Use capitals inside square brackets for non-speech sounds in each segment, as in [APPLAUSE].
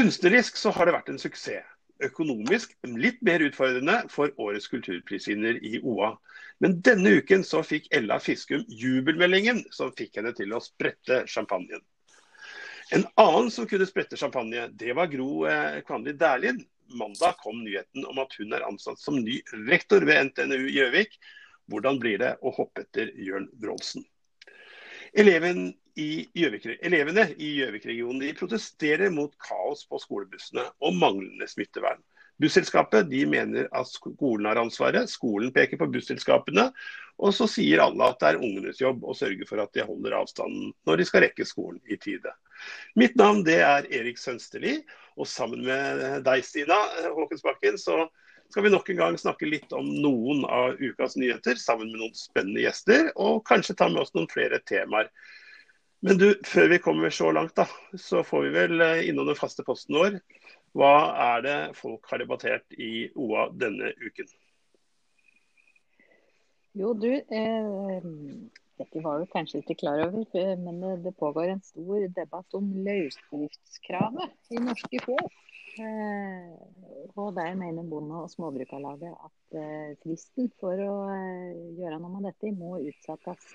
Kunstnerisk så har det vært en suksess. Økonomisk litt mer utfordrende for årets kulturprisvinner i OA. Men denne uken så fikk Ella Fiskum jubelmeldingen som fikk henne til å sprette champagnen. En annen som kunne sprette champagne, det var Gro eh, Kvanli Dæhlin. Mandag kom nyheten om at hun er ansatt som ny rektor ved NTNU Gjøvik. Hvordan blir det å hoppe etter Jørn Brålsen? Eleven i Gjøvik, elevene i Gjøvik-regionen protesterer mot kaos på skolebussene og manglende smittevern. Busselskapet de mener at skolen har ansvaret, skolen peker på busselskapene, og så sier alle at det er ungenes jobb å sørge for at de holder avstanden når de skal rekke skolen i tide. Mitt navn det er Erik Sønsterli, og sammen med deg Stina Håkensbakken så skal vi nok en gang snakke litt om noen av ukas nyheter sammen med noen spennende gjester, og kanskje ta med oss noen flere temaer. Men du, før vi kommer så langt, da, så får vi vel eh, innom den faste posten vår hva er det folk har debattert i OA denne uken? Jo, du, eh, dette var du kanskje ikke klar over, eh, men det pågår en stor debatt om løsdriftskravet i norske få. Eh, og der mener Bonde- og Småbrukarlaget at eh, fristen for å eh, gjøre noe med dette må utsettes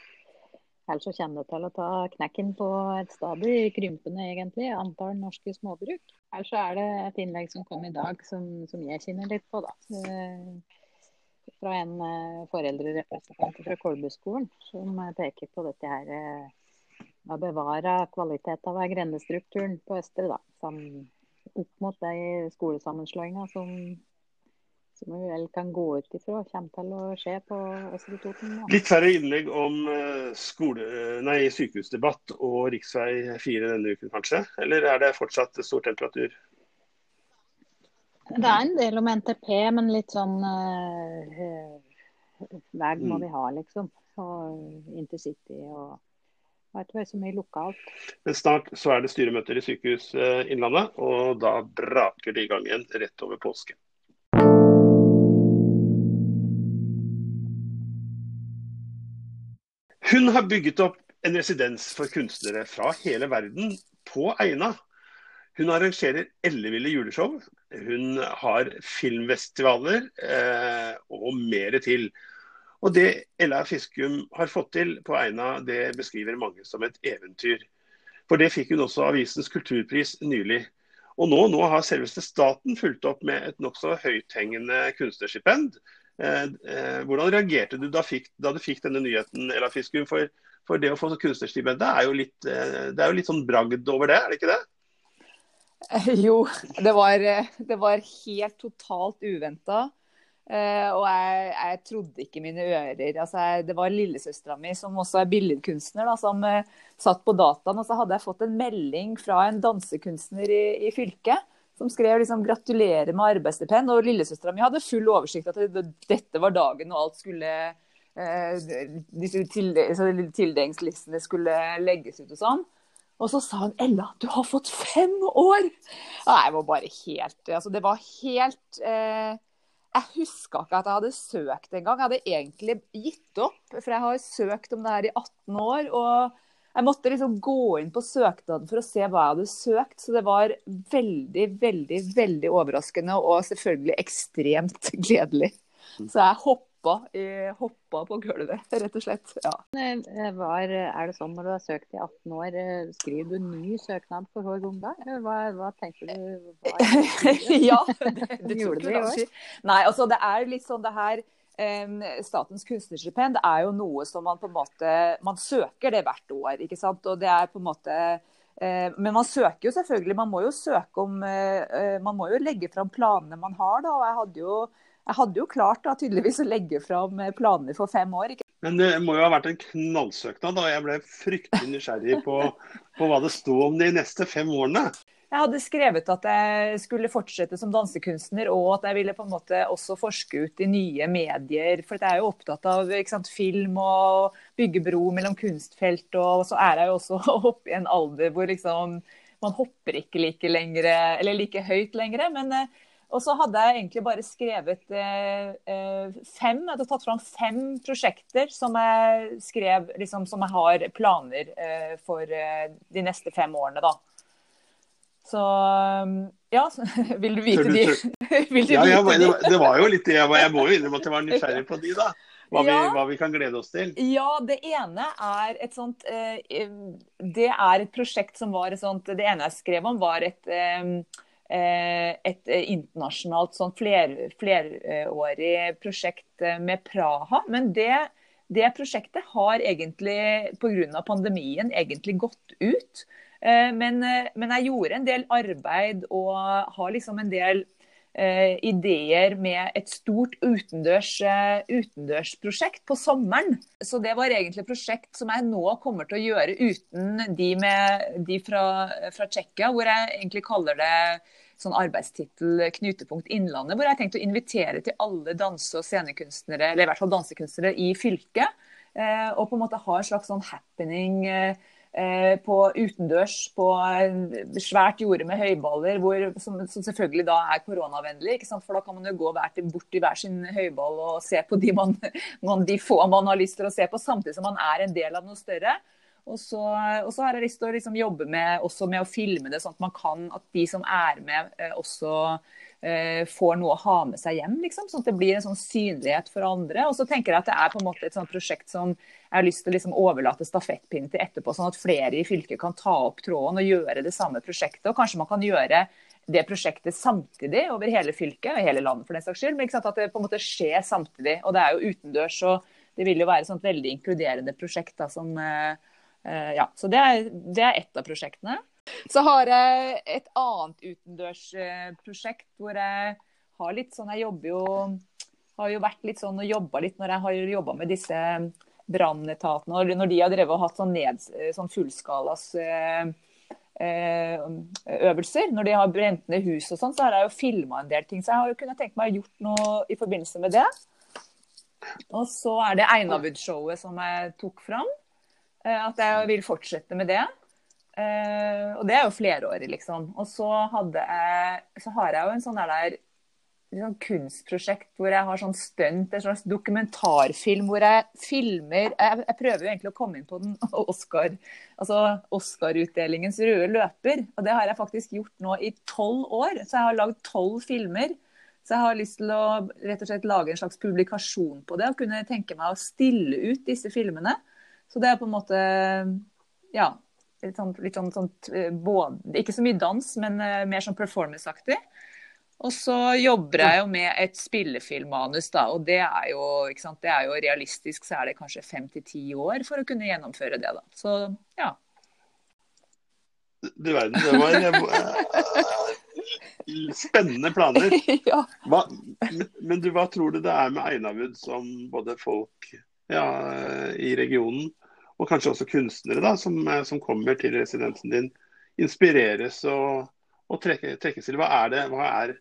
Ellers så kommer det til å ta knekken på et stadig krympende egentlig, antall norske småbruk. Ellers så er det et innlegg som kom i dag som, som jeg kjenner litt på. da. Eh, fra en uh, foreldrerepresentant fra Kolbuskolen som uh, peker på dette her å bevare kvaliteten av grendestrukturen på Østre. da, som, Opp mot de skolesammenslåingene som som vi vel kan gå ut ifra kommer til å skje på Østre Toten. Litt færre innlegg om eh, skole, nei, sykehusdebatt og rv. 4 denne uken, kanskje? Eller er det fortsatt stor temperatur? Det er en del om NTP, men litt sånn uh, Vei må vi ha, liksom. Og intercity og vet du, så mye lokalt. Men snart så er det styremøter i Sykehus Innlandet, og da braker det i gang igjen rett over påske. Hun har bygget opp en residens for kunstnere fra hele verden på Eina. Hun arrangerer elleville juleshow. Hun har filmfestivaler eh, og mer til. Og Det Ella Fiskum har fått til på Eina, det beskriver mange som et eventyr. For det fikk hun også avisens kulturpris nylig. Og nå, nå har selveste staten fulgt opp med et nokså høythengende kunstnerstipend hvordan reagerte du da, fikk, da, du fikk denne nyheten, Ella Fiskum? For, for det å få kunstnerstipend, er eh, det er jo litt sånn bragd over det, er det ikke det? [LAUGHS] Jo, det var, det var helt totalt uventa. Uh, og jeg, jeg, trodde ikke mine ører. Altså, jeg, det var lillesøstera mi, som også er billedkunstner, da, som uh, satt på dataen. Og så hadde jeg fått en melding fra en dansekunstner i, i fylket som skrev liksom 'gratulerer med arbeidsstipend'. Og lillesøstera mi hadde full oversikt at dette var dagen og alt skulle eh, disse tildelingslistene skulle legges ut og sånn. Og så sa hun 'Ella, du har fått fem år'! Ja, jeg var bare helt altså Det var helt eh, Jeg huska ikke at jeg hadde søkt engang. Jeg hadde egentlig gitt opp, for jeg har søkt om det her i 18 år. og jeg måtte liksom gå inn på søknaden for å se hva jeg hadde søkt. Så det var veldig, veldig, veldig overraskende og selvfølgelig ekstremt [LAUGHS] gledelig. Så jeg hoppa, hoppa på gulvet, rett og slett. Ja. Var, er det sånn når du har søkt i 18 år, skriver du ny søknad for hver gang da? Hva, hva tenkte du? Hva [LAUGHS] ja, det, det tok du kanskje. Nei, altså det er litt sånn det her Statens kunstnerstipend er jo noe som man på en måte Man søker det hvert år, ikke sant. Og det er på en måte eh, men man søker jo selvfølgelig. Man må jo søke om eh, eh, Man må jo legge fram planene man har, da. Og jeg hadde jo, jeg hadde jo klart da, tydeligvis å legge fram planer for fem år. Ikke? Men det må jo ha vært en knallsøknad. og Jeg ble fryktelig nysgjerrig på, på hva det sto om de neste fem årene. Jeg hadde skrevet at jeg skulle fortsette som dansekunstner, og at jeg ville på en måte også forske ut i nye medier. For jeg er jo opptatt av sant, film og bygge bro mellom kunstfelt. Og så er jeg jo også [LAUGHS] oppe i en alder hvor liksom man hopper ikke like, lengre, like høyt lenger. Eh, og så hadde jeg egentlig bare skrevet eh, eh, fem Jeg hadde tatt fram fem prosjekter som jeg skrev liksom, som jeg har planer eh, for eh, de neste fem årene. da. Så ja, [LAUGHS] vil du vite de? [LAUGHS] vil du ja, ja, vite de? Det var jo litt det. Jeg må jo innrømme at jeg var [LAUGHS] nysgjerrig på de, da. Hva, ja. vi, hva, vi, kan glede oss til? Ja, det ene er et sånt eh, Det er et prosjekt som var et sånt Det ene jeg skrev om, var et eh, et internasjonalt sånn fler, flerårig prosjekt med Praha. Men det, det prosjektet har egentlig pga. pandemien egentlig gått ut. Men, men, jeg gjorde en del arbeid og har liksom en del uh, ideer med et stort utendørs, uh, utendørsprosjekt på sommeren. Så det var egentlig et prosjekt som jeg nå kommer til å gjøre uten de, med, de fra, fra Tsjekkia, hvor jeg egentlig kaller det sånn arbeidstittel 'Knutepunkt Innlandet', hvor jeg har tenkt å invitere til alle danse- og scenekunstnere, eller i hvert fall dansekunstnere i fylket. Uh, og på en måte ha en slags sånn happening eh, Eh, på utendørs på svært jorde med høyballer, hvor, som, som, selvfølgelig da er koronavennlig. For da kan man jo gå bort til hver sin høyball og se på de, man, man, de, få man har lyst til å se på, samtidig som man er en del av noe større. Og så, og så har jeg lyst til å liksom jobbe med, med, å filme det, sånn at man kan, at de som er med, eh, også eh, får noe å ha med seg hjem. Liksom, sånn at det blir en sånn synlighet for andre. Og så tenker jeg at det er på en måte et sånt prosjekt som jeg har lyst til å liksom overlate stafettpinnen til etterpå, sånn at flere i fylket kan ta opp tråden og gjøre det samme prosjektet. Og kanskje man kan gjøre det prosjektet samtidig over hele fylket, og hele landet for den saks skyld. Men at det på en måte skjer samtidig. Og det er jo utendørs, og det vil jo være et veldig inkluderende prosjekt. Da, som, uh, ja. Så det er, det er ett av prosjektene. Så har jeg et annet utendørsprosjekt hvor jeg har litt sånn Jeg jobber jo har jo vært litt sånn og jobba litt når jeg har jobba med disse brannetatene, når de har drevet og hatt sånn, sånn fullskalas eh, eh, øvelser, når de har brent ned hus og sånn, så har jeg jo filma en del ting. Så jeg har jo kunnet tenke meg å gjort noe i forbindelse med det. Og så er det Einavud-showet som jeg tok fram. Eh, at jeg vil fortsette med det. og det er jo flerårig, liksom. Og så, jeg, så har jeg jo en sånn der sånn kunstprosjekt hvor jeg har sånn stunt, en slags dokumentarfilm hvor jeg filmer jeg, jeg, prøver jo egentlig å komme inn på den [LAUGHS] Oscar, altså Oscar-utdelingens røde løper. Og det har jeg faktisk gjort nå i tolv år. Så jeg har lagd tolv filmer. Så jeg har lyst til å rett og slett lage en slags publikasjon på det og kunne tenke meg å stille ut disse filmene. Så det er på en måte ja, litt sånn, litt sånn, sånn både, Ikke så mye dans, men uh, mer sånn performance-aktig. Og så jobber jeg jo med et spillefilmmanus, da. Og det er jo, det er jo realistisk, så er det kanskje fem til ti år for å kunne gjennomføre det, da. Så ja. Du verden, det var en, spennende planer. [LAUGHS] ja. hva, men du, hva tror du det er med Einarvud som både folk ja, i regionen, og kanskje også kunstnere da, som, som kommer til residensen din, inspireres og, og trekkes til? Hva er det? Hva er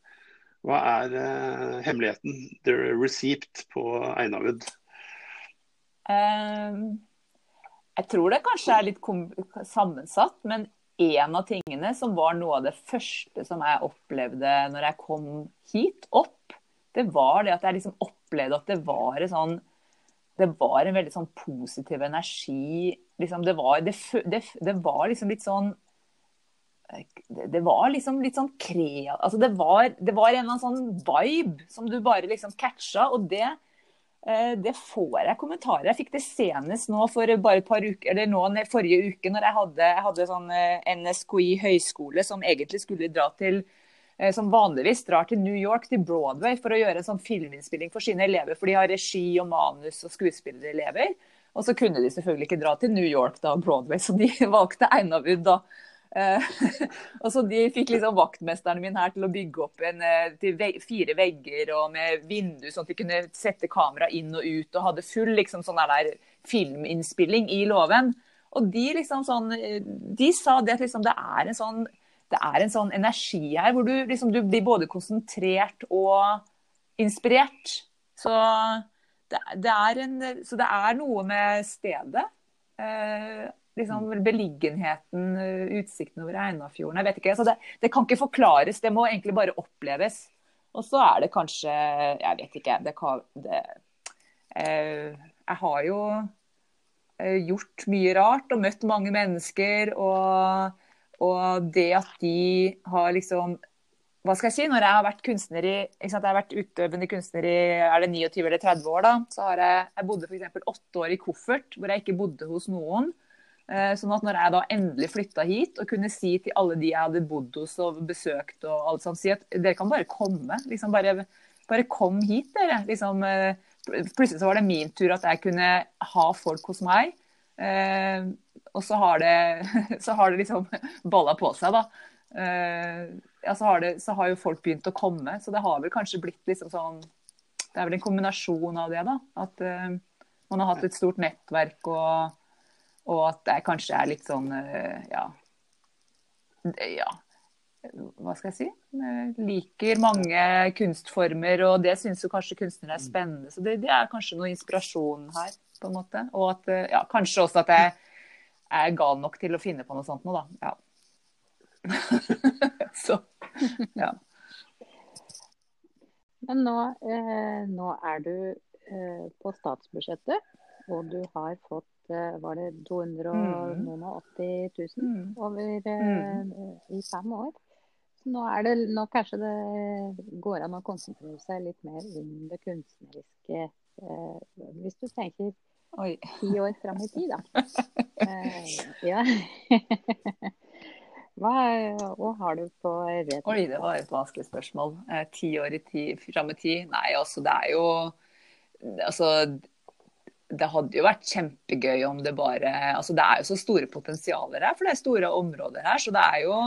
hva er uh, hemmeligheten, the receipt, på Einarud? Um, jeg tror det kanskje er litt sammensatt, men en av tingene som var noe av det første som jeg opplevde når jeg kom hit opp, det var det at jeg liksom opplevde at det var en sånn det var en veldig sånn positiv energi. Liksom det, var, det, det, det var liksom litt sånn det var liksom litt sånn kreativt altså det, var, det var en eller annen sånn vibe som du bare liksom catcha. Og det, eh, det får jeg kommentarer. Jeg fikk det senest nå for bare et par uker, eller nå forrige uke, når jeg hadde, jeg hadde sånn eh, NSKI høyskole som egentlig skulle dra til eh, som vanligvis drar til New York, til Broadway, for å gjøre en sånn filminnspilling for sine elever. For de har regi og manus og skuespillerelever. Og så kunne de selvfølgelig ikke dra til New York da, Broadway, så de [LAUGHS] valgte Einavud da Eh, [LAUGHS] og så De fikk liksom vaktmesteren min her til å bygge opp en, til til fire vegger og med vindu, sånn at de kunne sette kamera inn og ut. Og hadde full liksom, sånn der filminnspilling i låven. Og de liksom sånn, de sa det at liksom, det er en sånn det er en sånn energi her hvor du, liksom, du blir både konsentrert og inspirert. Så det, det, er, en, så det er noe med stedet. Eh, liksom mm. beliggenheten, eh, utsikten over Einafjorden. Jeg vet ikke. Så det, det, kan ikke forklares, det må egentlig bare oppleves. Og så er det kanskje Jeg vet ikke. Det kan, det, eh, jeg har jo eh, gjort mye rart og møtt mange mennesker. Og, og det at de har liksom hva skal jeg si, Når jeg har vært kunstner i, jeg har vært utøvende kunstner i er det 29 eller 30 år, da, så har jeg, jeg bodde f.eks. åtte år i koffert, hvor jeg ikke bodde hos noen. Eh, sånn at når jeg da endelig flytta hit og kunne si til alle de jeg hadde bodd hos og besøkt og alt sånt, si at dere kan bare komme. liksom Bare, bare kom hit, dere. liksom eh, Plutselig så var det min tur at jeg kunne ha folk hos meg. Eh, og så har det, [LAUGHS] så har det liksom [LAUGHS] balla på seg, da. Eh, ja, så, har det, så, har jo folk begynt å komme. Så det har vel kanskje blitt liksom sånn Det er vel en kombinasjon av det, da. At uh, man har hatt et stort nettverk, og, og at det kanskje er litt sånn uh, ja, ja. Hva skal jeg si? Liker mange kunstformer, og det syns jo kanskje kunstnere er spennende. Så det, det, er kanskje noe inspirasjon her, på en måte. Og at, ja, kanskje også at jeg er gal nok til å finne på noe sånt noe, da. Ja. [LAUGHS] så, ja. Men nå, eh, nå er du eh, på statsbudsjettet, og du har fått eh, var det 280 000 mm. over eh, mm. i fem år. Så nå er det nå kanskje det går an å konsentrere seg litt mer om det kunstneriske. Eh, hvis du tenker ti år fram i tid, da. Uh, [LAUGHS] ja. [LAUGHS] Hva, hva har du på rett? Oi, det var et vanskelig spørsmål. Eh, ti år i ti, fram i tid? Nei, altså det er jo Altså det hadde jo vært kjempegøy om det bare altså Det er jo så store potensialer her, for det er store områder her. Så det er jo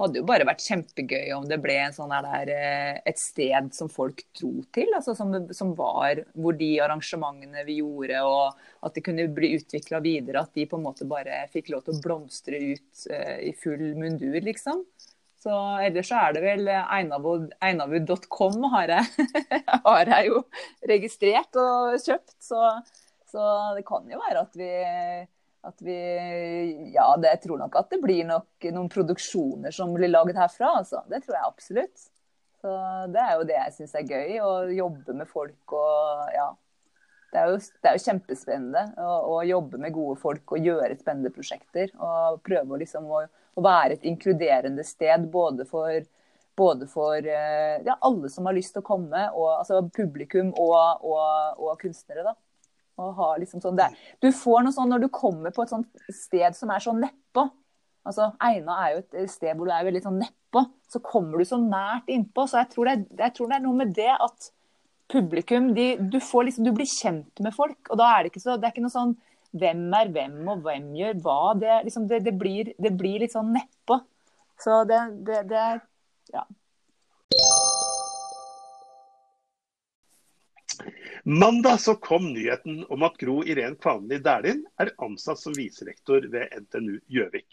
hadde jo bare vært kjempegøy om det ble sånn der, eh, et sted som folk dro til. Altså som, som, var hvor de arrangementene vi gjorde, og at det kunne bli utvikla videre. At de på en måte bare fikk lov til å blomstre ut uh, i full mundur, liksom. Så ellers så er det vel einavud.com har, [LAUGHS] har jeg jo registrert og kjøpt. Så, så det kan jo være at vi at vi Ja, det, jeg tror nok at det blir nok noen produksjoner som blir laget herfra, altså. Det tror jeg absolutt. Så det er jo det jeg syns er gøy, å jobbe med folk og ja. Det er jo, det er jo kjempespennende å, å, jobbe med gode folk og gjøre spennende prosjekter. Og prøve liksom å, å, være et inkluderende sted både for, både for eh, ja, alle som har lyst til å komme, og, altså publikum og, og, og kunstnere. da. Liksom sånn, er, du får noe sånn når du kommer på et sånt sted som er så nedpå. Altså, Eina er jo et sted hvor du er veldig sånn nedpå. Så kommer du så nært innpå. Så jeg tror, det, jeg tror det er noe med det at publikum de, du, liksom, du, blir kjent med folk. Og da er det ikke, så, det er ikke noe sånn hvem er hvem, og hvem gjør hva. Det, liksom, det, det blir, blir, litt sånn nedpå. Så det, Ja. Mandag så kom nyheten om at Gro Irén Kvanli Dæhlin er ansatt som viserektor ved NTNU Gjøvik.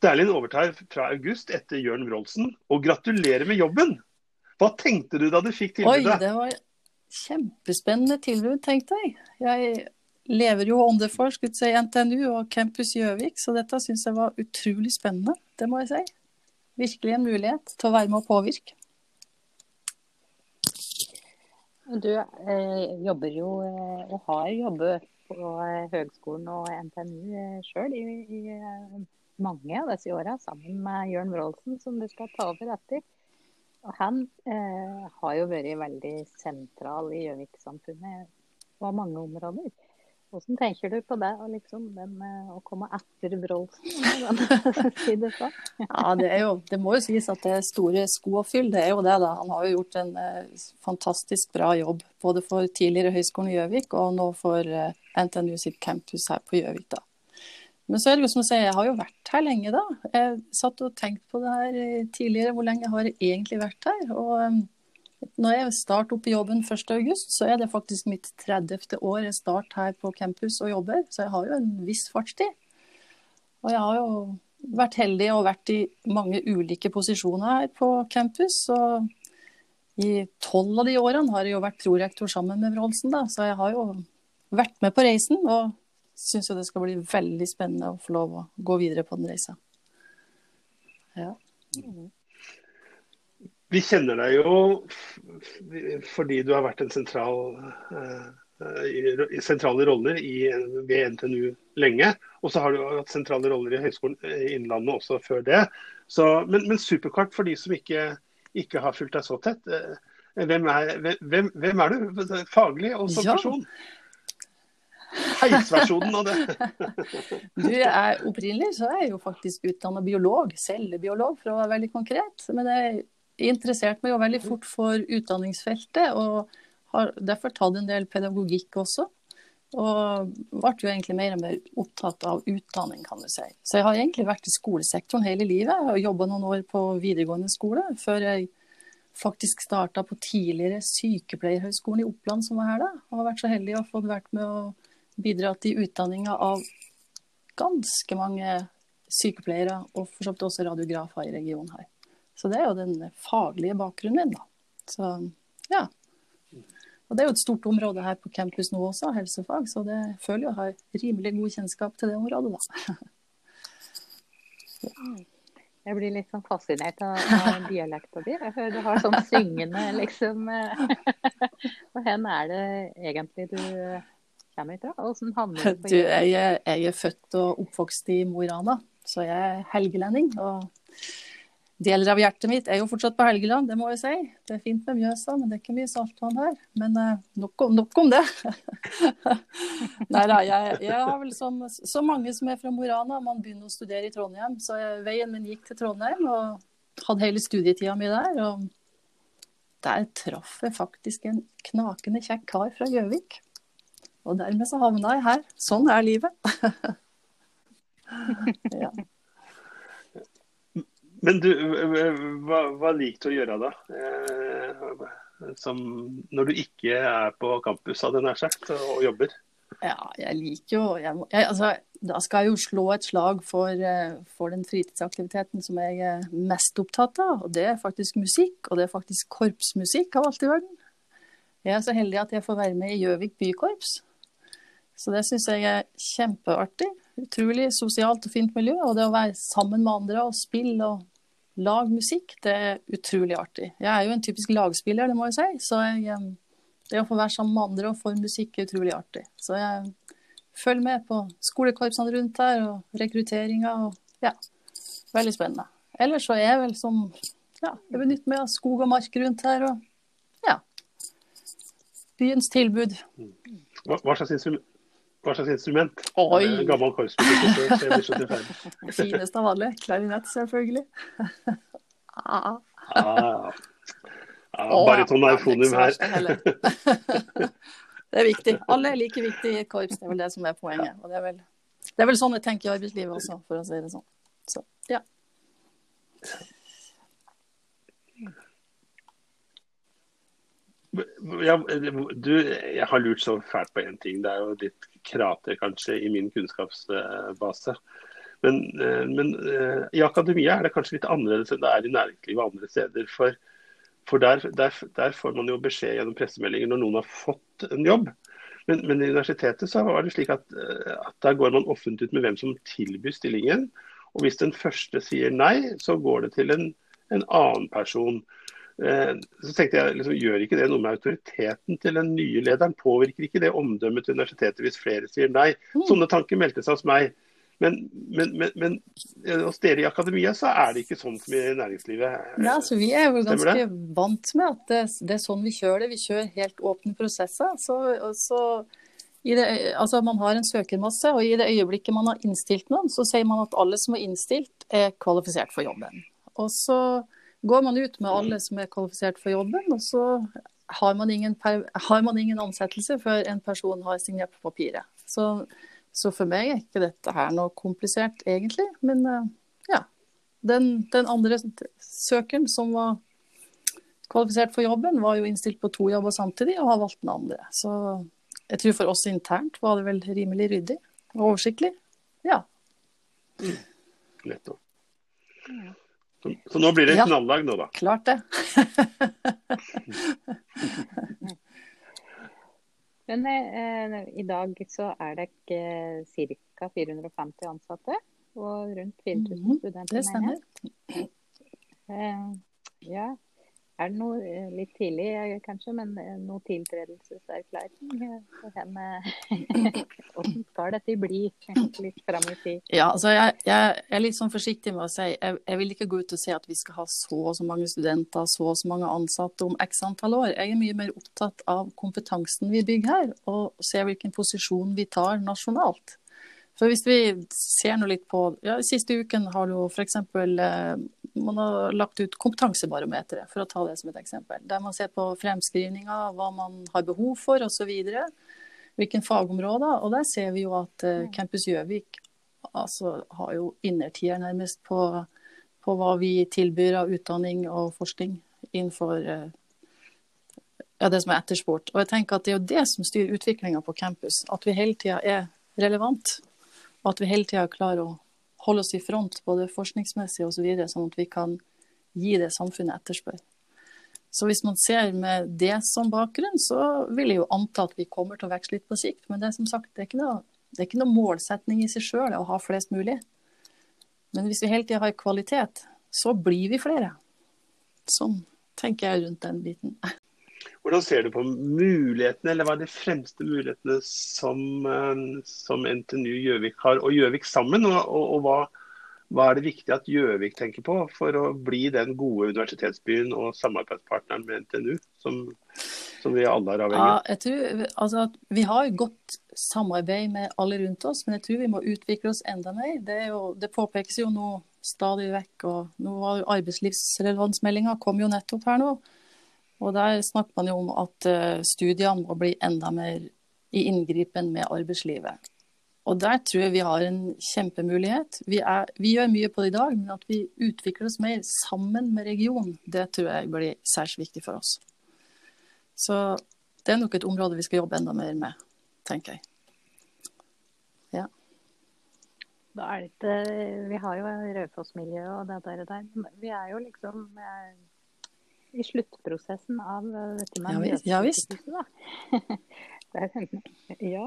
Dæhlin overtar fra august etter Jørn Wroldsen, og gratulerer med jobben! Hva tenkte du da du fikk tilbudet? Oi, det var kjempespennende tilbud, tenkte jeg. Jeg lever jo under skulle si, NTNU og Campus Gjøvik, så dette syns jeg var utrolig spennende. Det må jeg si. Virkelig en mulighet til å være med å påvirke. Du eh, jobber jo eh, og har jobbet på eh, høgskolen og NTNU eh, sjøl i, i, mange av disse åra, sammen med Jørn Wroldsen, som du skal ta over etter. Og han eh, har jo vært veldig sentral i Gjøvik-samfunnet på mange områder. Hvordan tenker du på det, liksom, den, eh, å komme etter Brolsen? [LAUGHS] si det ja, det, jo, det, må jo sies at det er store sko å fylle. Det er jo det, da. Han har jo gjort en eh, fantastisk bra jobb. Både for tidligere Høgskolen i Gjøvik og nå for eh, NTNU sitt campus her på Gjøvik. da. Men så er det jo som å si, jeg har jo vært her lenge, da. Jeg satt og tenkte på det her eh, tidligere. Hvor lenge har jeg egentlig vært her? Og eh, når jeg starter opp i jobben 1.8, så er det faktisk mitt 30. år jeg starter her på campus og jobber. Så jeg har jo en viss fartstid. Og jeg har jo vært heldig og vært i mange ulike posisjoner her på campus. Og i tolv av de årene har jeg jo vært prorektor sammen med Wroldsen. Så jeg har jo vært med på reisen. Og syns jo det skal bli veldig spennende å få lov å gå videre på den reisa. Ja. Mm. Vi kjenner deg jo fordi du har vært en sentral eh, eh, i, sentrale roller i, ved NTNU lenge. Og så har du hatt sentrale roller i Høgskolen i Innlandet også før det. Så, men, men Superkart, for de som ikke, ikke har fulgt deg så tett. eh, Hvem er, hvem, hvem er du faglig og som Ja. person? Heisversjonen av det. [LAUGHS] Du, er Opprinnelig så er jeg jo faktisk utdanna biolog, cellebiolog for å være veldig konkret. Men jeg interesserte meg jo veldig fort for utdanningsfeltet, og har derfor tatt en del pedagogikk også. Og ble jo egentlig mer og mer opptatt av utdanning, kan du si. Så jeg har egentlig vært i skolesektoren hele livet, og jobba noen år på videregående skole, før jeg faktisk starta på tidligere sykepleierhøgskolen i Oppland, som var her da. Og har vært så heldig å få vært med å bidra til utdanninga av ganske mange sykepleiere, og for så vidt også radiografer i regionen her. Så det er jo den faglige bakgrunnen min, da. Så ja. Og det er jo et stort område her på campus nå også, helsefag, så det føler jeg har rimelig god kjennskap til det området, da. [LAUGHS] Jeg blir litt sånn fascinert av, av dialekta di. Jeg hører Du har sånn syngende, liksom. [LAUGHS] Og hen er det egentlig du kommer fra? Åssen havner du på Du, jeg, jeg er født og oppvokst i Mo i Rana, så jeg er helgelending. Og deler av hjertet mitt er jo fortsatt på Helgeland, det må jeg si. Det er fint med Mjøsa, men det er ikke mye saltvann her. Men eh, nok, om, nok om det. [LAUGHS] Nei da, jeg, jeg har vel som så mange som er fra Mo i Rana, man begynner å studere i Trondheim. Så jeg, veien min gikk til Trondheim, og hadde hele studietida mi der. Og der traff jeg faktisk en knakende kjekk kar fra Gjøvik. Og dermed så havna jeg her. Sånn er livet. [LAUGHS] ja. Men du, hva, hva liker du å gjøre da? Eh, som når du ikke er på campus, hadde nær sagt, og jobber? ja, jeg liker jo jeg, jeg, altså, Da skal jeg jo slå et slag for, eh, for den fritidsaktiviteten som jeg er mest opptatt av. Og det er faktisk musikk, og det er faktisk korpsmusikk av alt i verden. Jeg er så heldig at jeg får være med i Gjøvik bykorps. Så det syns jeg er kjempeartig. Utrolig sosialt og fint miljø. Og det å være sammen med andre og spille og lage musikk, det er utrolig artig. Jeg er jo en typisk lagspiller, det må jeg si. Så jeg, det å få være sammen med andre og få musikk er utrolig artig. Så jeg følger med på skolekorpsene rundt her og rekrutteringa og ja, veldig spennende. Ellers så er jeg vel som ja, jeg benytter meg av skog og mark rundt her og ja. Byens tilbud. Hva, hva, slags, hva slags instrument? Oi! Gammel. Det [LAUGHS] fineste av alle. Klarinett, selvfølgelig. Ah. Ah, ah, Bariton og eufonium er her. [LAUGHS] Det er viktig. Alle er like viktige i et korps, det er vel det som er poenget. Og det er vel, det er vel sånn jeg tenker i arbeidslivet også, for å si det sånn. Så, ja. Ja, du, jeg har lurt så fælt på én ting. Det er jo litt krater kanskje i min kunnskapsbase. Men, eh, men eh, i akademia er det kanskje litt annerledes enn det er i næringslivet og andre steder. For, for der, der, der får man jo beskjed gjennom pressemeldinger når noen har fått en jobb. Men, men i universitetet så var det slik at, eh, at der går man offentlig ut med hvem som tilbyr stillingen. Og hvis den første sier nei, så går det til en, en annen person. Eh, Så tenkte jeg, liksom, Gjør ikke det noe med autoriteten til den nye lederen? Påvirker ikke det omdømmet til universitetet hvis flere sier nei? Mm. Sånne tanker meldte seg hos meg. Men, men, men, men eh, hos dere i akademia så er det ikke sånn som i næringslivet. Ja, altså, vi er jo ganske vant med at det, det er sånn vi kjører det. Vi kjører helt åpne prosesser. Så, så i det, altså man har en søkermasse, og i det øyeblikket man har innstilt noen, så sier man at alle som er innstilt, er kvalifisert for jobben. Og så går man ut med alle som er kvalifisert for jobben, og så har man ingen, per, har man ingen ansettelse før en person har signert på papiret. Så, så for meg er ikke dette her noe komplisert, egentlig. Men eh, ja. Den, den andre søkeren som var kvalifisert for jobben, var jo innstilt på to jobber samtidig og har valgt den andre. Så jeg tror for oss internt var det vel rimelig ryddig og oversiktlig. Ja. Nettopp. Så, så nå blir det Ja. knallag nå, da. Klart det. [LAUGHS] Men eh, i dag så er det ikke ca. 450 ansatte og rundt 4000 Mhm, studenter. Det mener jeg. stemmer. Eh, ja. Er det noe eh, litt tidlig kanskje, men noe tiltredelseserklæring? [LAUGHS] Hvordan skal dette bli litt fram i tid? Ja, altså jeg, jeg, er litt sånn forsiktig med å si jeg, jeg, vil ikke gå ut og si at vi skal ha så og så mange studenter, så og så mange ansatte om x antall år. Jeg er mye mer opptatt av kompetansen vi bygger her, og ser hvilken posisjon vi tar nasjonalt. For hvis vi ser noe litt på ja, Siste uken har du f.eks. Man har lagt ut Kompetansebarometeret, for å ta det som et eksempel. Der man ser på fremskrivninger, hva man har behov for osv. Hvilke fagområder. Og der ser vi jo at eh, Campus Gjøvik altså, har jo innertier nærmest på, på, hva vi tilbyr av utdanning og forskning innenfor eh, ja, det som er etterspurt. Og jeg tenker at det er jo det som styrer utviklinga på campus. At vi hele tida er relevant. Og at vi hele tida klarer å holde oss i front, både forskningsmessig osv., sånn at vi kan gi det samfunnet etterspør. Så hvis man ser med det som bakgrunn, så vil jeg jo anta at vi kommer til å vekse litt på sikt. Men det er som sagt, det er ikke noe, er ikke noe målsetning i seg sjøl å ha flest mulig. Men hvis vi hele tida har kvalitet, så blir vi flere. Sånn tenker jeg rundt den biten. Hvordan ser du på mulighetene, eller hva er de fremste mulighetene som, eh, som NTNU Gjøvik har, og Gjøvik sammen? Og, og, og hva, hva, er det viktig at Gjøvik tenker på for å bli den gode universitetsbyen og samarbeidspartneren med NTNU, som, som vi alle er avhengig av? Ja, jeg tror, altså, vi har godt samarbeid med alle rundt oss, men jeg tror vi må utvikle oss enda mer. Det, jo, det påpekes jo nå stadig vekk, og nå var arbeidslivsrelevansmeldinga kom jo nettopp her nå. Og Der snakker man jo om at eh, studiene må bli enda mer i inngripen med arbeidslivet. Og Der tror jeg vi har en kjempemulighet. Vi, er, vi, gjør mye på det i dag, men at vi utvikler oss mer sammen med regionen, det tror jeg blir særs viktig for oss. Så det er nok et område vi skal jobbe enda mer med, tenker jeg. Ja. Da er det ikke Vi har jo Raufoss-miljøet og det der. der. Vi er jo liksom eh, i sluttprosessen av eh, dette med ja, ja visst. [LAUGHS] der, ja,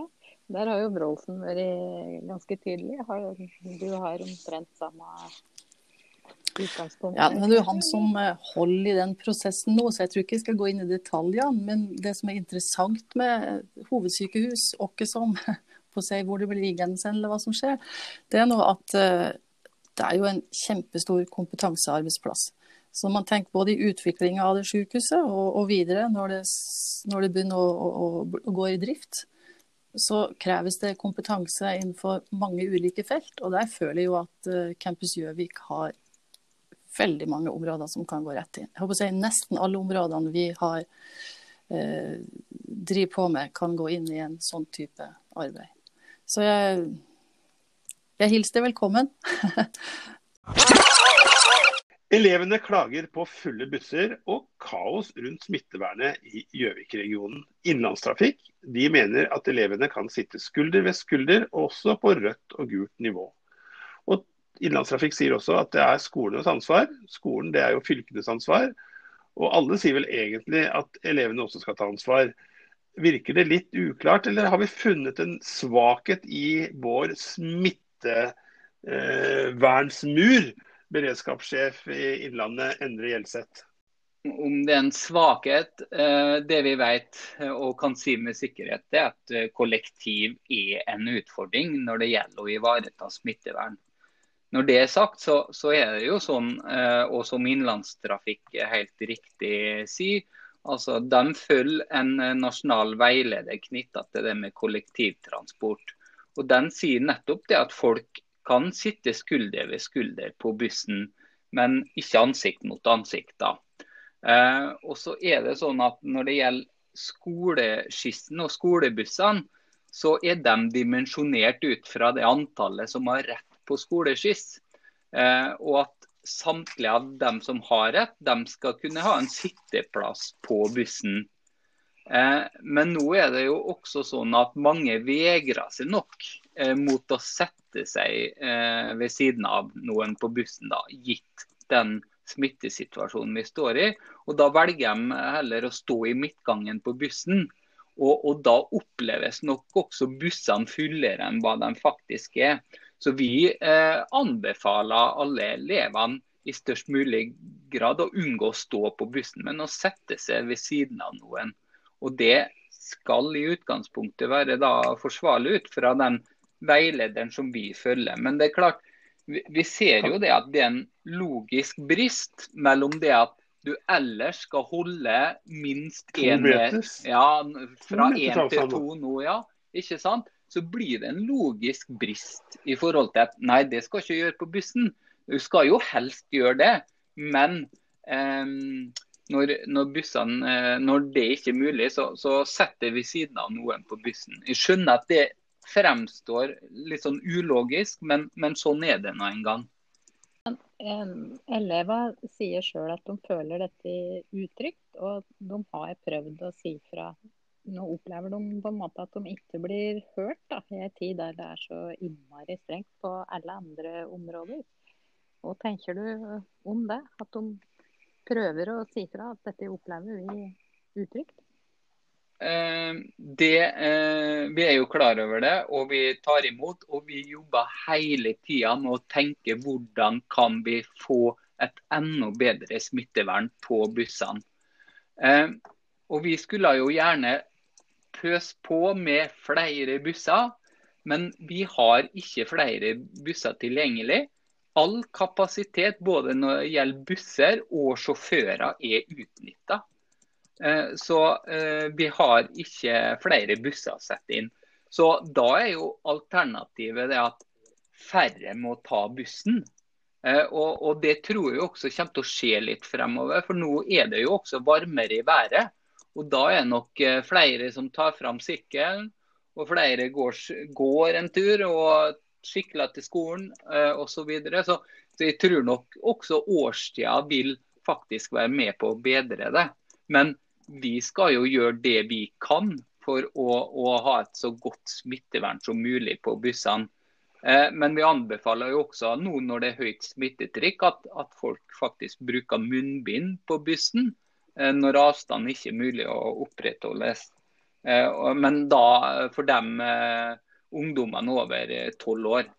der har jo Brolsen vært ganske tydelig. Du har omtrent samme utgangspunkt. Ja, men det er jo han som eh, holder i den prosessen nå, så jeg tror ikke jeg skal gå inn i detaljene. Men det som er interessant med hovedsykehus, åkke som [LAUGHS] på si hvor det blir liggende, eller hva som skjer, det er nå at eh, det er jo en kjempestor kompetansearbeidsplass. Så man tenker både i utviklinga av det sykehuset og, og, videre, når det, når det begynner å, å, å, gå i drift, så kreves det kompetanse innenfor mange ulike felt. Og der føler jeg jo at uh, Campus Gjøvik har veldig mange områder som kan gå rett inn. Jeg håper å si Nesten alle områdene vi har eh, driver på med, kan gå inn i en sånn type arbeid. Så jeg, jeg hilser deg velkommen. [LAUGHS] Elevene klager på fulle busser og kaos rundt smittevernet i Gjøvik-regionen. Innlandstrafikk de mener at elevene kan sitte skulder ved skulder, også på rødt og gult nivå. Og Innlandstrafikk sier også at det er skolenes ansvar. Skolen det er jo fylkenes ansvar. Og alle sier vel egentlig at elevene også skal ta ansvar. Virker det litt uklart, eller har vi funnet en svakhet i vår smittevernsmur? Eh, beredskapssjef i Innlandet, Endre Gjelseth? Om det er en svakhet, eh, det vi vet eh, og kan si med sikkerhet, er at eh, kollektiv er en utfordring når det gjelder å ivareta smittevern. Når det er sagt, så, så er det jo sånn, og som Innlandstrafikk helt riktig sier, altså de følger en nasjonal veileder knytta til det med kollektivtransport. Og Den sier nettopp det at folk kan sitte skulder ved skulder på bussen, men ikke ansikt mot ansikt. da. Eh, og så er det sånn at Når det gjelder skoleskissen og skolebussene, så er de dimensjonert ut fra det antallet som har rett på skoleskiss. Eh, og at samtlige av dem som har rett, de skal kunne ha en sitteplass på bussen. Eh, men nå er det jo også sånn at mange vegrer seg nok mot å sette seg eh, ved siden av noen på bussen, da, gitt den smittesituasjonen vi står i. Og Da velger de heller å stå i midtgangen på bussen. Og, og da oppleves nok også bussene fullere enn hva de faktisk er. Så vi eh, anbefaler alle elevene i størst mulig grad å unngå å stå på bussen, men å sette seg ved siden av noen. Og Det skal i utgangspunktet være da forsvarlig ut fra den veilederen som vi følger. Men det er klart, vi ser jo det at det er en logisk brist mellom det at du ellers skal holde minst én ja, fra én til to nå, ja. Ikke sant? Så blir det en logisk brist i forhold til at nei, det skal ikke gjøre på bussen. Du skal jo helst gjøre det, men eh, når, når, bussen, eh, når, det ikke er mulig, så, så setter vi siden av noen på bussen. Jeg skjønner at det fremstår litt sånn ulogisk, men, men sånn er det nå en gang. Elever sier sjøl at de føler dette utrygt, og de har prøvd å si fra. Nå opplever de på en måte at de ikke blir hørt da, i en tid der det er så innmari strengt på alle andre områder. Hva tenker du om det? At de prøver å si fra at dette opplever vi utrygt? Eh, det, eh, vi er jo klar over det, og vi tar imot. Og vi jobber hele tida med å tenke hvordan kan vi få et enda bedre smittevern på bussene. Eh, og vi skulle jo gjerne pøse på med flere busser, men vi har ikke flere busser tilgjengelig all kapasitet både når det gjelder busser og sjåfører er utnytta. Eh, så eh, vi har ikke flere busser å sette inn. Så da er jo alternativet det at færre må ta bussen. Eh, og, og, det tror jeg også kommer til å skje litt fremover, for nå er det jo også varmere i været. Og da er det nok flere som tar fram sykkelen, og flere går, går en tur og sykler til skolen osv. Så, videre. så Så jeg tror nok også årstida vil faktisk være med på å bedre det. Men vi skal jo gjøre det vi kan for å, å ha et så godt smittevern som mulig på bussene. Eh, men vi anbefaler jo også nå når det er høyt smittetrykk, at, at folk faktisk bruker munnbind på bussen eh, når avstanden ikke er mulig å opprettholdes. Eh, men da for dem eh, ungdommene over eh, tolv år.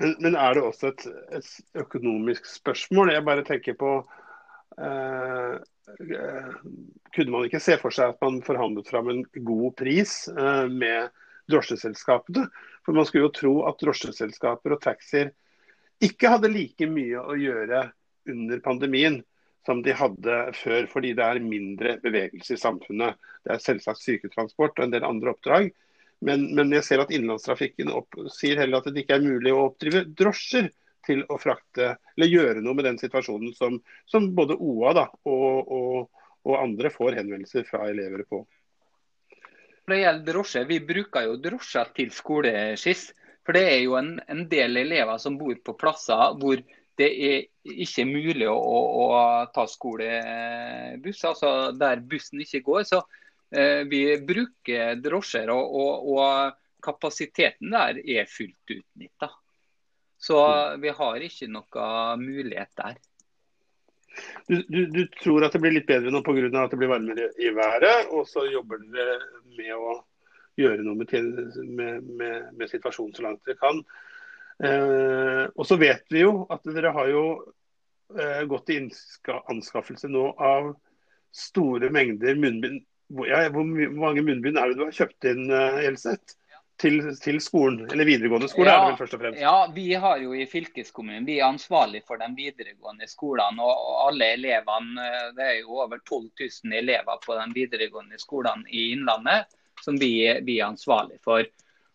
Men, men, er det også et, et, økonomisk spørsmål? Jeg bare tenker på eh, eh, Kunne man ikke se for seg at man forhandlet fram en god pris eh, med drosjeselskapene? For man skulle jo tro at drosjeselskaper og taxier ikke hadde like mye å gjøre under pandemien som de hadde før, fordi det er mindre bevegelse i samfunnet. Det er selvsagt syketransport og en del andre oppdrag. Men, men, jeg ser at innenlandstrafikken sier heller at det ikke er mulig å oppdrive drosjer til å frakte, eller gjøre noe med den situasjonen som, som både OA da, og, og, og, andre får henvendelser fra elever på. Når det gjelder drosje, Vi bruker jo drosjer til skoleskiss. For det er jo en, en, del elever som bor på plasser hvor det er ikke mulig å, å, å ta skolebuss, altså der bussen ikke går. så Eh, vi bruker drosjer, og, og, og, kapasiteten der er fullt utnytta. Så vi har ikke noe mulighet der. Du, du, du, tror at det blir litt bedre nå pga. at det blir varmere i været, og så jobber dere med å gjøre noe med, med, med, med situasjonen så langt dere kan. Eh, og så vet vi jo at dere har jo eh, gått i anskaffelse nå av store mengder munnbind ja, hvor, mange munnbind er det du har kjøpt inn, eh, Elseth? Til, til, skolen, eller videregående skole, ja, er det vel først og fremst? Ja, vi har jo i fylkeskommunen vi er ansvarlig for de videregående skolene. Og alle elevene, eh, det er jo over 12 000 elever på de videregående skolene i Innlandet som vi, vi er ansvarlig for.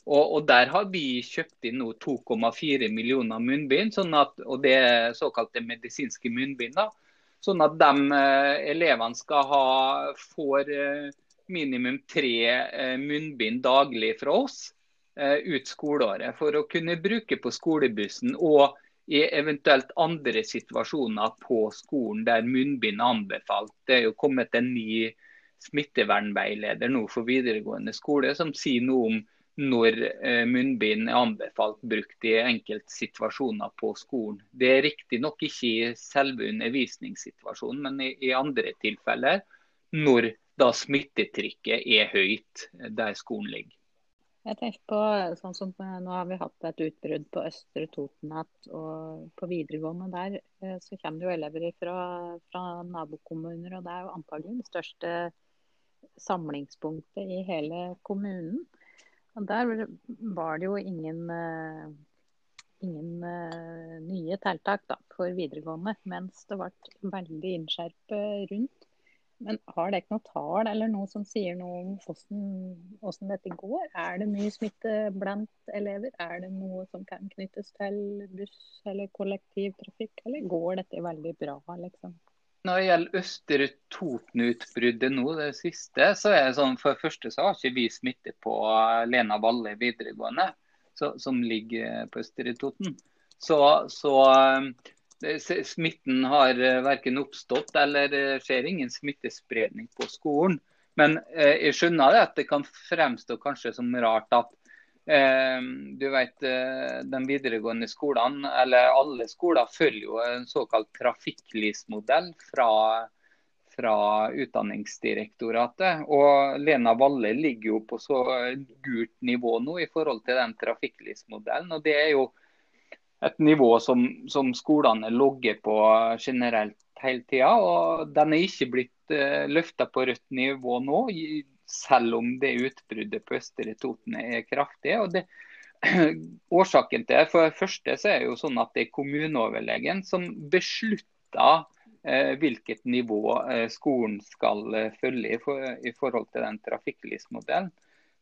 Og, og, Der har vi kjøpt inn nå 2,4 millioner munnbind, sånn at, og det er såkalte medisinske munnbind. da, Sånn at de eh, elevene skal ha, får eh, minimum tre munnbind daglig fra oss ut skoleåret. For å kunne bruke på skolebussen og i eventuelt andre situasjoner på skolen der munnbind er anbefalt. Det er jo kommet en ny smittevernveileder nå for videregående skole som sier noe om når eh, munnbind er anbefalt brukt i enkelte situasjoner på skolen. Det er riktignok ikke i selve undervisningssituasjonen, men i andre tilfeller når da smittetrykket er høyt der skolen ligger. Jeg tenker på sånn som eh, Nå har vi hatt et utbrudd på Østre Toten. Og på videregående der eh, så kommer det jo elever fra, fra nabokommuner. Og det er jo antagelig det største samlingspunktet i hele kommunen. Og der var det jo ingen, uh, ingen nye tiltak for videregående, mens det ble veldig innskjerpet rundt. Men har dere noe tall eller noe som sier noe om hvordan, dette går? Er det mye smitte blant elever? Er det noe som kan knyttes til buss eller kollektivtrafikk, eller går dette veldig bra, liksom? Når det gjelder Østre Toten-utbruddet nå, det siste, så er det sånn for det første så har ikke vi smitte på Lena Valle videregående, så, som ligger på Østre Toten. Så, så det, smitten har verken oppstått eller det skjer ingen smittespredning på skolen. Men eh, jeg skjønner det at det kan fremstå kanskje som rart at Eh, du vet, eh, De videregående skolene, eller alle skoler, følger jo en såkalt trafikklysmodell fra, fra Utdanningsdirektoratet. Og Lena Valle ligger jo på så gult nivå nå i forhold til den trafikklysmodellen. Og det er jo et nivå som, som skolene logger på generelt hele tida. Og den er ikke blitt uh, eh, løfta på rødt nivå nå selv om det utbruddet på Østre Toten er kraftig. og det [CLEARS THROAT] Årsaken til det for det første så er det jo sånn at det er kommuneoverlegen som beslutter eh, hvilket nivå eh, skolen skal følge i, for, i, forhold til den trafikklysmodellen.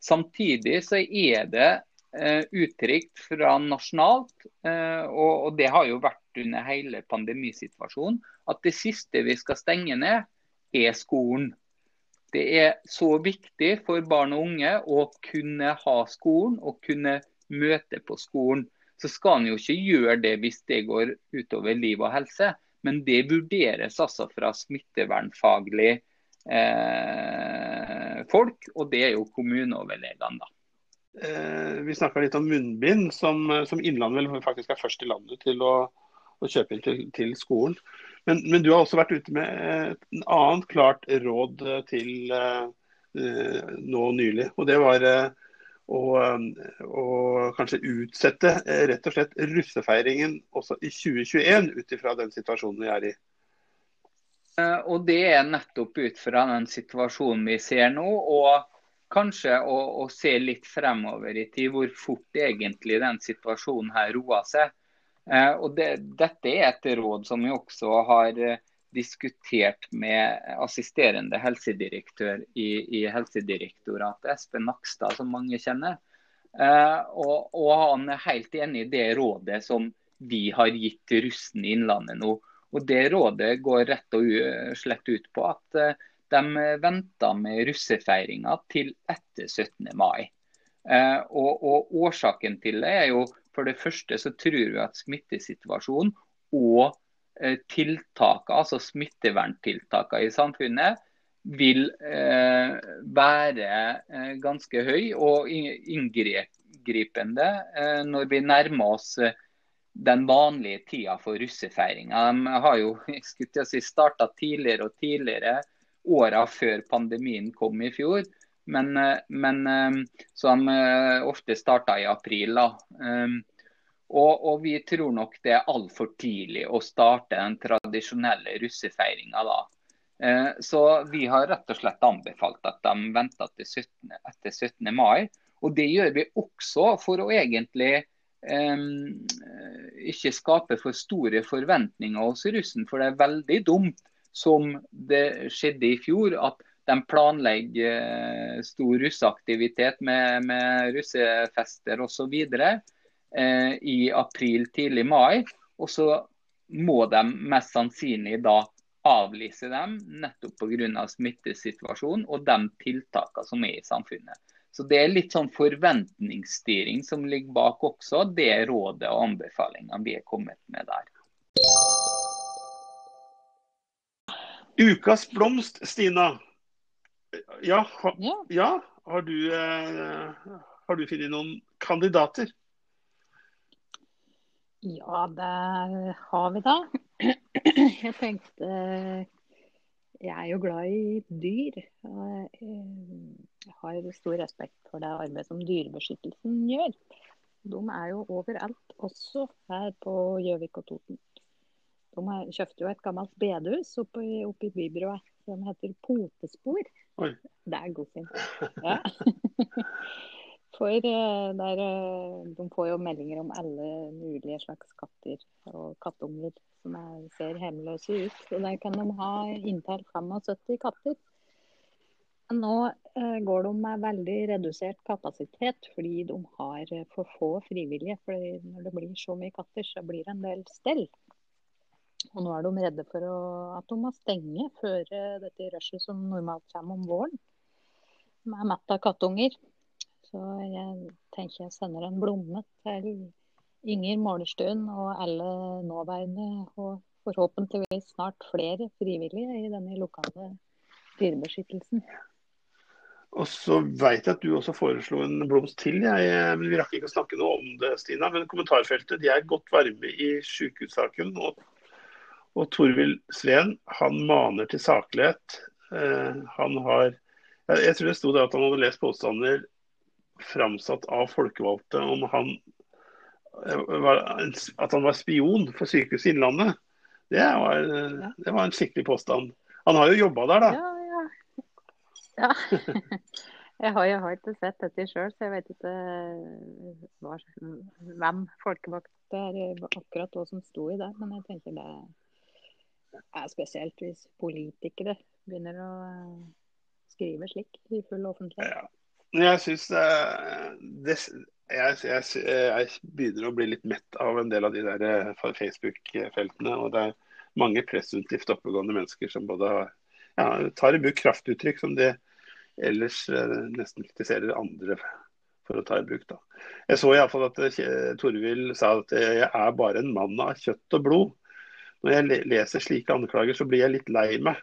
Samtidig så er det uttrykt fra nasjonalt, eh, og, det har jo vært under hele pandemisituasjonen, at det siste vi skal stenge ned, er skolen. Det er så viktig for barn og unge å kunne ha skolen og kunne møte på skolen. Så skal en jo ikke gjøre det hvis det går utover liv og helse, men det vurderes altså fra smittevernfaglig eh, folk, og det er jo kommuneoverlegene, da. Eh, vi snakka litt om munnbind, som, som Innlandet vel faktisk er først i landet til å, å kjøpe inn til, til skolen. Men, men, du har også vært ute med et annet klart råd til nå nylig. Og det var å, å, kanskje utsette rett og slett russefeiringen også i 2021, ut ifra den situasjonen vi er i. Og Det er nettopp ut fra den situasjonen vi ser nå, og kanskje å, å se litt fremover i tid, hvor fort egentlig den situasjonen her roer seg. Eh, og det, Dette er et råd som vi også har eh, diskutert med assisterende helsedirektør i, i Helsedirektoratet, Espen Nakstad, som mange kjenner. Eh, og, og, han er helt enig i det rådet som vi har gitt til russen i Innlandet nå. Og Det rådet går rett og slett ut på at de venter med russefeiringa til etter 17. mai. Og, og Årsaken til det er jo for det første så tror vi at smittesituasjonen og eh, tiltakene, altså smitteverntiltakene i samfunnet, vil eh, være eh, ganske høy og inngripende eh, når vi nærmer oss eh, den vanlige tida for russefeiringa. De har jo [LAUGHS] si, starta tidligere og tidligere, åra før pandemien kom i fjor. Men, eh, men eh, som eh, ofte starta i april. da. Og, og, vi tror nok det er altfor tidlig å starte den tradisjonelle russefeiringa da. Så vi har rett og slett anbefalt at de venter til 17, etter 17. mai. Og det gjør vi også for å egentlig um, ikke skape for store forventninger hos russen. For det er veldig dumt, som det skjedde i fjor, at de planlegger eh, stor russeaktivitet med, med russefester osv. Eh, i april, tidlig mai. Og så må de mest sannsynlig da avlyse dem nettopp pga. smittesituasjonen og de tiltakene som er i samfunnet. Så Det er litt sånn forventningsstyring som ligger bak også det rådet og anbefalingene vi er kommet med der. Ukas blomst, Stina. Ja, ha, ja. Har du, eh, har du funnet noen kandidater? Ja, det har vi da. Jeg tenkte Jeg er jo glad i dyr. Jeg har stor respekt for det arbeidet som Dyrebeskyttelsen gjør. De er jo overalt, også her på Gjøvik og Toten. De kjøpte jo et gammelt bedehus oppe, oppe i bybrua som heter Potespor. Oi. Det er godfint. [LAUGHS] Ja. [LAUGHS] For eh, der, eh, de får jo meldinger om alle mulige slags katter og kattunger som er, ser hjemløse ut. Og der kan de ha inntil 75 katter. Nå eh, går de med veldig redusert kapasitet fordi de har for få frivillige. For når det blir så mye katter, så blir det en del stell. Og nå er de redde for å, at de må stenge før dette rushet som normalt kommer om våren. De er mett av kattunger. Så jeg tenker jeg sender en blomme til Inger Målerstuen og alle nåværende, og forhåpentligvis snart flere frivillige i denne lokale dyrebeskyttelsen. Og så vet jeg at du også foreslo en blomst til. Jeg, Vi rakk ikke å snakke noe om det, Stina. Men kommentarfeltet de er godt varme i sykehussaken. Og, og Torvild Sveen han maner til saklighet. Eh, han har jeg, jeg tror det sto det at han hadde lest påstander framsatt av folkevalgte om han eh, var, at han var spion for Sykehuset Innlandet. Det var, det var, en skikkelig påstand. Han har jo jobba der, da. Ja, ja. ja. [LAUGHS] Jeg har jo ikke sett dette sjøl, så jeg vet ikke eh, hva, hvem folkevalgte er akkurat hva som sto i det. Men jeg tenker det er spesielt hvis politikere begynner å eh, skrive slik i full offentlighet. Ja. Jeg syns det, jeg, jeg, jeg, begynner å bli litt mett av en del av de der eh, Facebook-feltene. og Det er mange presumptivt oppegående mennesker som både har, ja, tar i bruk kraftuttrykk som de ellers eh, nesten kritiserer andre for å ta i bruk. Da. Jeg så iallfall at Torvild sa at jeg er bare en mann av kjøtt og blod. Når jeg leser slike anklager, så blir jeg litt lei meg.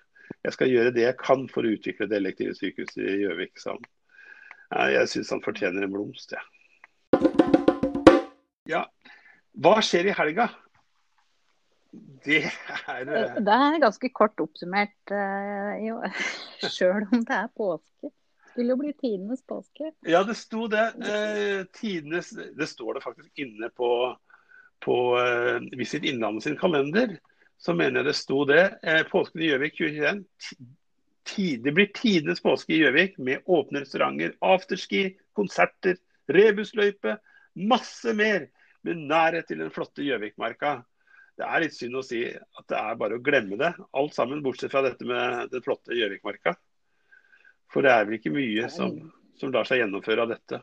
Jeg skal gjøre det jeg kan for å utvikle det elektive sykehuset i Gjøvik. Jeg syns han fortjener en blomst, jeg. Ja. ja. Hva skjer i helga? Det er. Det er ganske kort oppsummert, uh, sjøl [LAUGHS] om det er påske. Det skulle jo bli tidenes påske. Ja, det sto det. Uh, tidenes, det står det faktisk inne på, på uh, Visit Innlandet sin kalender. Så mener jeg det sto det. Uh, påsken i Gjøvik 2021 det blir tidenes påske i Gjøvik med åpne restauranter, afterski, konserter, rebusløype, masse mer. Med nærhet til den flotte Gjøvikmarka. Det er litt synd å si at det er bare å glemme det. Alt sammen, bortsett fra dette med den flotte Gjøvikmarka. For det er vel ikke mye som, som lar seg gjennomføre av dette.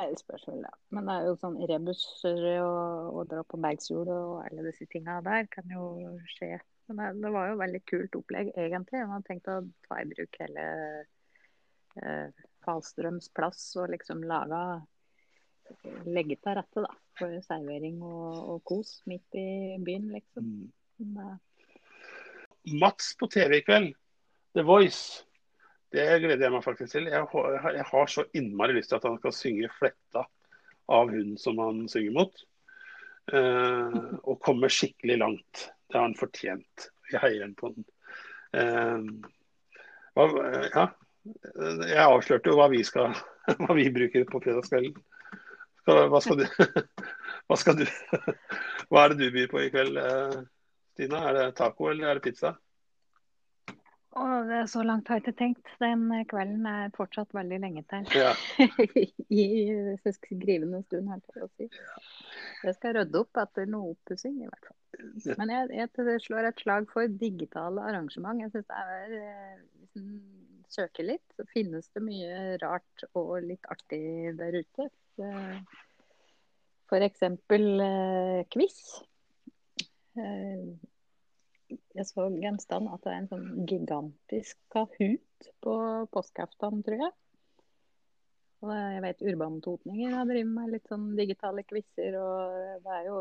Det spørs vel, ja. Men det er jo sånn rebusser og, og dra på Bergshjul og alle disse tinga der kan jo skje men det var jo veldig kult opplegg, egentlig. Man har tenkt å ta i bruk hele eh, Falstrøms plass og liksom lage Legge til rette da, for servering og, og kos midt i byen, liksom. Mm. Mats på TV i kveld, The Voice. Det gleder jeg meg faktisk til. Jeg, jeg har så innmari lyst til at han skal synge 'Fletta' av hun som han synger mot. Uh, og komme skikkelig langt. Det har han fortjent. Jeg heier på den. Uh, ja. Jeg avslørte jo hva vi, skal, [LAUGHS] hva vi bruker på fredagskvelden. Hva skal du [LAUGHS] Hva skal du [LAUGHS] Hva er det du byr på i kveld, eh, Stina? Er det taco eller er det pizza? Å, det er så langt har jeg ikke tenkt. Den kvelden er fortsatt veldig lenge til. Ja. [LAUGHS] I skrivende stund, her til å si. Jeg skal rydde opp etter noe oppussing, i hvert fall. Men jeg, jeg, slår et slag for digitale arrangement. Jeg synes det er, eh, Hvis en søker litt, så finnes det mye rart og litt artig der ute. F.eks. Eh, quiz. Jeg så gjenstand at det er en sånn gigantisk Kahoot på påskeaften, tror jeg. Og jeg vet urbantotninger Totninger drevet med litt sånn digitale quizer, og det er jo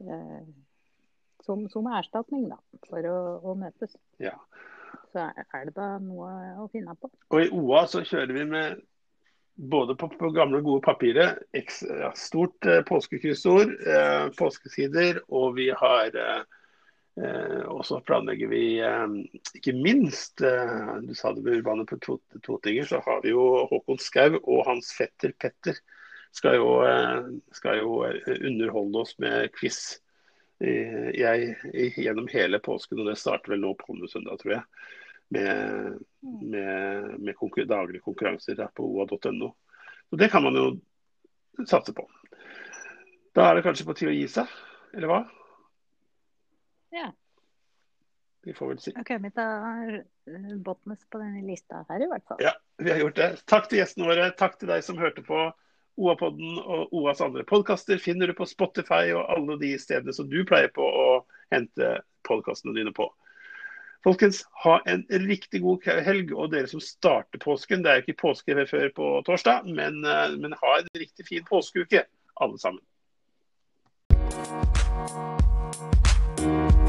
Eh, som, som, erstatning da, for å, å møtes. Ja. Så er det da noe å finne på. Og I OA så kjører vi med både på, på gamle, gode papiret, ekstra, stort eh, påskekryssord, eh, påskesider, og vi har Eh, og så planlegger vi eh, ikke minst, eh, du sa det med Urbane på Totinger, så har vi jo Håkon Skau og hans fetter Petter skal jo, eh, skal jo underholde oss med quiz jeg, gjennom hele påsken. Og det starter vel nå på søndag, tror jeg. Med, med, med konkur daglige konkurranser på oa.no. Så det kan man jo satse på. Da er det kanskje på tide å gi seg, eller hva? Ja. Vi får vel si. Ok, vi tar Botnes på denne lista her, i hvert fall. Ja, vi har gjort det. Takk til gjestene våre. Takk til deg som hørte på. OA-podden og OAs andre podkaster finner du på Spotify og alle de stedene som du pleier på å hente podkastene dine på. Folkens, ha en riktig god helg. Og dere som starter påsken, det er jo ikke påske før på torsdag, men, eh, men ha en riktig fin påskeuke, alle sammen.